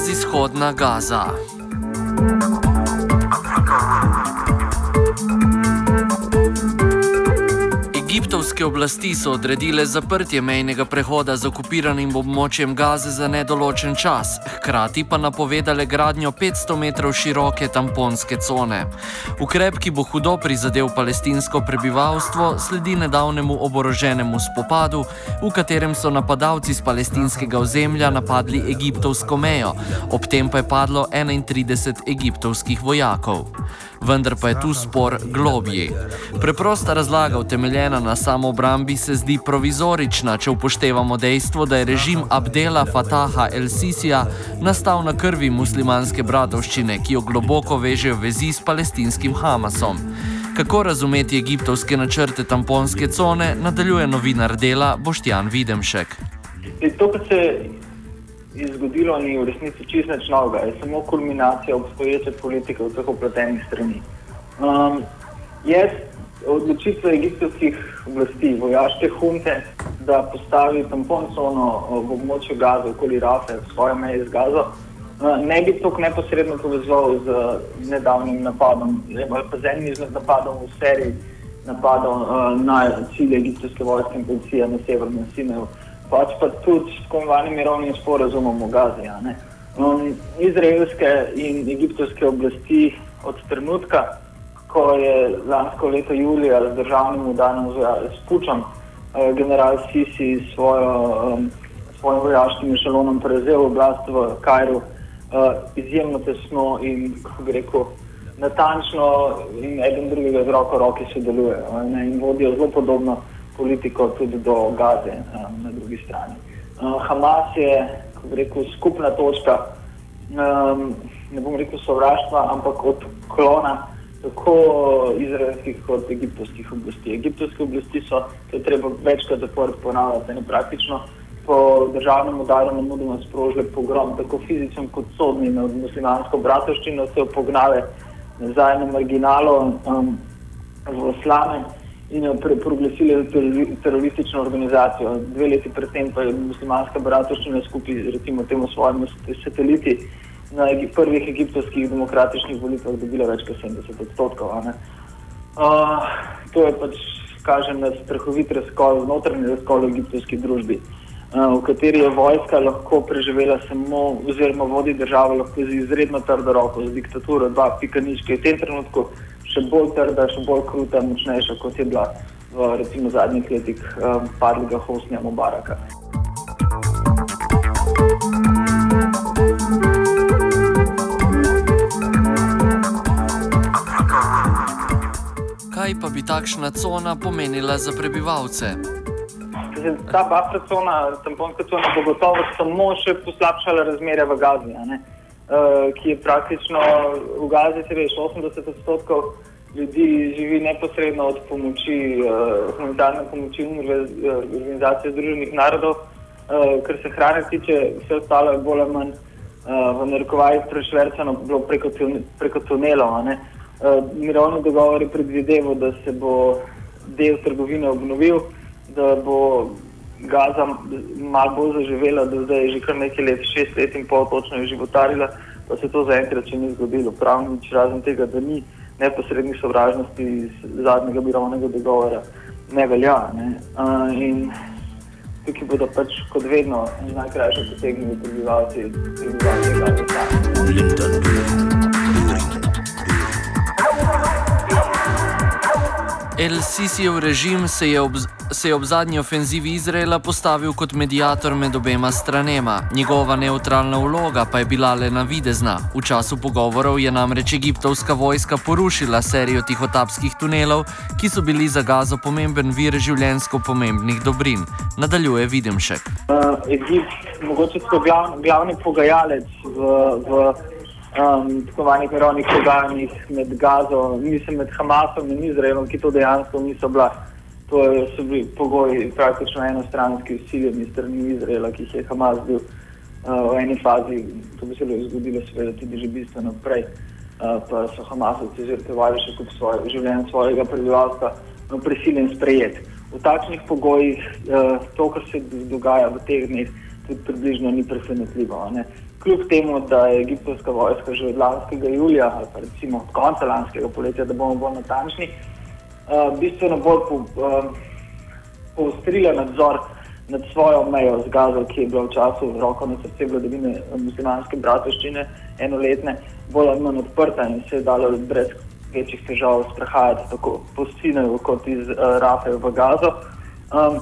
brezizhodna Gaza. Egiptovske oblasti so odredile zaprtje mejnega prehoda z okupiranim območjem Gaze za nedoločen čas, hkrati pa napovedale gradnjo 500 metrov široke tamponske cone. Ukrep, ki bo hudo prizadel palestinsko prebivalstvo, sledi nedavnemu oboroženemu spopadu, v katerem so napadalci z palestinskega ozemlja napadli egiptovsko mejo, ob tem pa je padlo 31 egiptovskih vojakov vendar pa je tu spor globji. Preprosta razlaga, utemeljena na samoobrambi, se zdi provizorična, če upoštevamo dejstvo, da je režim Abdela Fataha el-Sisija nastal na krvi muslimanske bratovščine, ki jo globoko vežejo vezi s palestinskim Hamasom. Kako razumeti egiptovske načrte tamponske cone, nadaljuje novinar dela Boštjan Videmšek. To, kar se zgodilo, ni v resnici čist nič novega, je samo kulminacija obstoječe politike v teh opletenih strani. Um, jaz odločitve egiptovskih oblasti, vojaške hunte, da postavi tampon sono v območju Gaza, okoli Rafe, svoje meje z Gazo, uh, ne bi to neposredno povezal z nedavnim napadom, ali pa z enim izmed napadov v seriji napadov uh, na cilje egiptovske vojske in policije na severnem Sinaju pač pa tudi s tako imenovanim mirovnim sporozumom v Gazi. Um, izraelske in egiptovske oblasti od trenutka, ko je lansko leto julija z državnim udarom spučam uh, general Sisi s um, svojim vojaškim šalonom prevzel oblast v Kajru, uh, izjemno tesno in, kako bi rekel, natančno in eden drugega z roko roke sodelujejo in vodijo zelo podobno politiko tudi do Gaze um, na drugi strani. Uh, Hamas je rekel, skupna točka, um, ne bom rekel sovraštva, ampak odklona tako izraelskih kot egiptovskih oblasti. Egiptovske oblasti so, to je treba večkrat zapored ponavljati, ne praktično po državnem udaru na mudoma sprožile pogrom, tako fizičen kot sodni nad muslimansko bratovščino, se jo pognale nazaj na marginalo um, v slame in jo proglasili za teroristično organizacijo. Dve leti predtem pa je muslimanska bratovščina skupaj recimo temu svojimi sateliti na prvih egiptovskih demokratičnih volitvah dobila več kot 70 odstotkov. Uh, to je pač, kaže na strahovit razkol, notranji razkol v egiptovski družbi, uh, v kateri je vojska lahko preživela samo, oziroma vodi državo lahko z izredno trdo roko, z diktaturo, dva pika nič, ki je v tem trenutku še bolj trda, še bolj kruta, močnejša kot je bila v recimo, zadnjih letih um, padlega Hosnija Mubaraka. Kaj pa bi takšna cona pomenila za prebivalce? Ta buffer cona, tamponska cona, bo gotovo samo še poslabšala razmere v Gazi. Eh, ki je praktično v Gazi, če veš, 80 odstotkov ljudi živi neposredno od pomoči, uh, humanitarne pomoči eh, organizacije Združenih narodov, uh, kar se hrane tiče, vse ostalo je bolj ali manj uh, v narekovajih prešvercano preko, preko tunelov. Uh, mirovni dogovor je predvideval, da se bo del trgovine obnovil, da bo Gaza malo bolj zaživela, da zdaj je že kar nekaj let, šest let in pol točno je životarila, pa se to zaenkrat še ni zgodilo. Prav nič razen tega, da ni neposrednih sovražnosti iz zadnjega mirovnega dogovora, ne velja. Ne? Uh, in tukaj bodo pač kot vedno najkrajše potegnili prebivalci, prebivalci Gaza. El Sisijev režim se je, ob, se je ob zadnji ofenzivi Izraela postavil kot medijator med obema stranema. Njegova neutralna vloga pa je bila le navidezna. V času pogovorov je namreč egiptovska vojska porušila serijo tihotapskih tunelov, ki so bili za Gazo pomemben vir življensko pomembnih dobrin. Nadaljuje Videmšek. Uh, Egipt, mogoče so glav, glavni pogajalec v. v um, tako imenovanih mirovnih pogajanjih med Gazo, mislim med Hamasom in Izraelom, ki to dejansko niso bila. To so bili pogoji praktično enostranski usiljeni strani Izraela, ki jih je Hamas bil uh, v eni fazi, to bi se lahko zgodilo seveda tudi že bistveno prej, uh, pa so Hamasovci žrtvovali še kot svoje življenje svojega prebivalstva, no, prisiljen sprejeti. V takšnih pogojih uh, to, kar se dogaja v teh dneh, tudi približno ni presenetljivo. Kljub temu, da je egiptovska vojska že od lanskega julija, ali pa recimo od konca lanskega poletja, da bomo bolj natančni, uh, bistveno bolj po, uh, poostrila nadzor nad svojo mejo z Gazo, ki je bila v času roko na srce vladavine muslimanske bratovščine enoletne, bolj ali manj odprta in se je dalo brez večjih težav sprehajati tako po Sinaju kot iz uh, Rafe v Gazo. Um,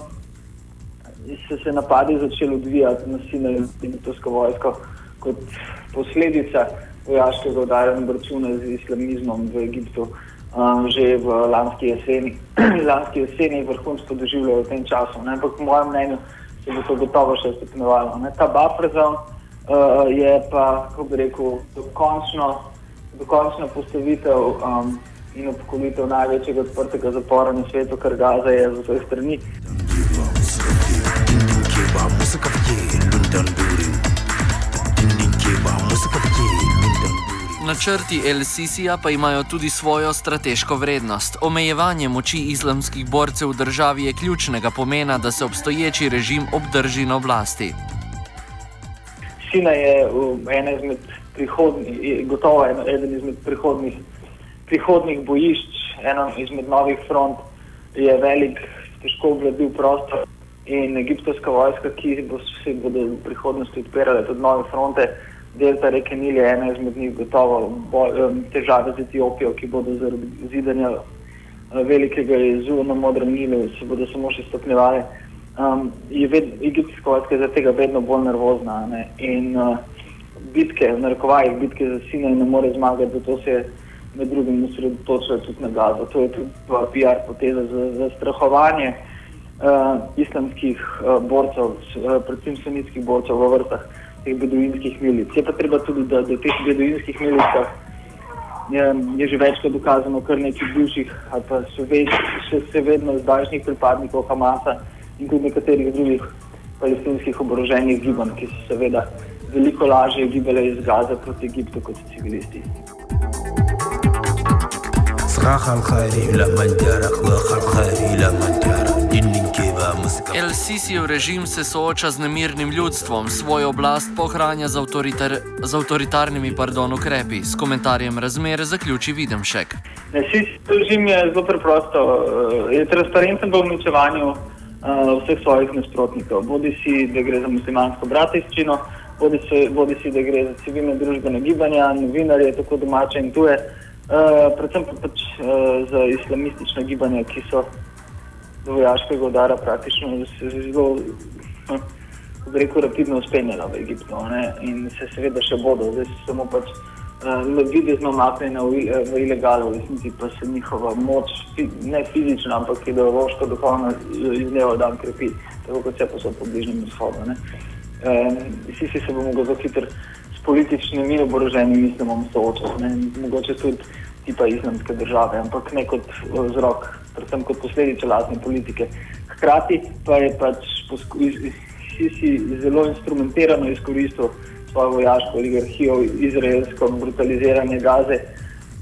se se napadi začeli odvijati na Sinaju in egiptovsko vojsko kot posledica vojaškega udarjanja računa z islamizmom v Egiptu um, že v lanski jeseni. lanski jeseni vrhunsko doživljajo v tem času. Ne? Ampak po mojem mnenju se bo to gotovo še stopnjevalo. Ta buffer zone uh, je pa, kako bi rekel, dokončno, dokončno postavitev um, in obkolitev največjega odprtega zapora na svetu, kar Gaza je z vseh strani. Načrti El-Sisija pa imajo tudi svojo strateško vrednost. Omejevanje moči islamskih borcev v državi je ključnega pomena, da se obstoječi režim obdrži na oblasti. Sina je ena izmed prihodnih, gotovo eden izmed prihodnih, prihodnih bojišč, ena izmed novih front, je velik, težko obvladljiv prostor in egiptovska vojska, ki bo se bodo v prihodnosti odpirale tudi nove fronte delta reke Nil je ena izmed njih, gotovo boj, težave z Etiopijo, ki bodo zaradi zidanja uh, velikega jezu na modrem Nilu, se bodo samo še stopnjevale. Um, je ved, egiptska vojska zaradi tega vedno bolj nervozna ne? in uh, bitke, v narekovajih bitke za Sinaj ne more zmagati, zato se je med drugim osredotočila tudi na Gazo. To je tudi PR poteza za, za strahovanje uh, islamskih uh, borcev, uh, predvsem sunitskih borcev v vrstah teh beduinskih milic. Je pa treba tudi, da v teh beduinskih milicah je, je že večkrat dokazano kar nekaj bivših ali pa še, več, še, še vedno zdajšnjih pripadnikov Hamasa in tudi nekaterih drugih palestinskih oboroženih gibanj, ki so seveda veliko lažje gibale iz Gaza proti Egiptu kot civilisti. صراخ الخير لما انجرح وخر خير لما انجرح El Sisijev režim se sooča z nemirnim ljudstvom, svojo oblast pohranja z, avtoritar, z avtoritarnimi pardon, ukrepi. S komentarjem razmer zaključi Videmšek. Sisijev režim je zelo preprosto, eh, je transparenten v uničevanju uh, vseh svojih nasprotnikov. Bodi si, da gre za muslimansko bratovščino, bodi, bodi si, da gre za civilne družbene gibanja, novinarje, tako domače in tuje, uh, predvsem pa pač uh, za islamistična gibanja, ki so vojaškega udara praktično zelo, kako reko, rapidno uspenjala v Egiptu ne? in se seveda še bodo, zdaj se samo pač uh, videzno maknjena v, v ilegalo, resnici pa se njihova moč, ne fizična, ampak ideološko, duhovno iz dneva v dan krepi, tako kot se pa so po bližnjem vzhodu. Um, vsi si se bomo zelo hitro s političnimi oboroženimi mislimo soočati, mogoče tudi tipa islamske države, ampak ne kot vzrok, predvsem kot posledica lastne politike. Hkrati pa je pač Sisi zelo instrumentirano izkoristil svojo vojaško oligarhijo, izraelsko brutaliziranje gaze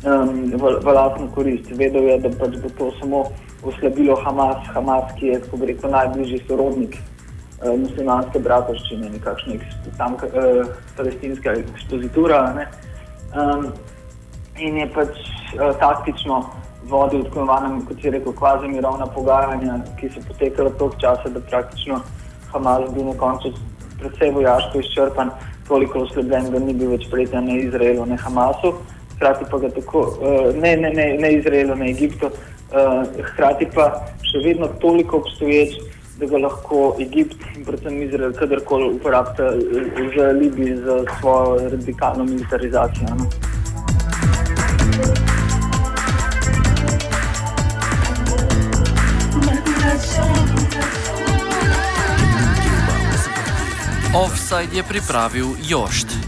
um, v, v lastno korist. Vedel je, da pač bo to samo oslabilo Hamas, Hamas ki je, kako bi rekel, najbližji sorodnik uh, muslimanske bratovščine, nekakšna tam uh, palestinska ekspozitura. Um, in je pač uh, taktično vodil tako imenovane, kot je rekel, kvazi mirovna pogajanja, ki so potekala toliko časa, da praktično Hamas bil na koncu predvsej vojaško izčrpan, toliko oslabljen, da ni bil več prijeten ne Izraelu, ne Hamasu, hkrati pa ga tako, uh, ne, ne, ne, ne Izraelu, ne Egiptu, uh, hkrati pa še vedno toliko obstoječ, da ga lahko Egipt in predvsem Izrael kadarkoli uporabita za Libijo, za svojo radikalno militarizacijo. No. Offside je pripravil Jošt.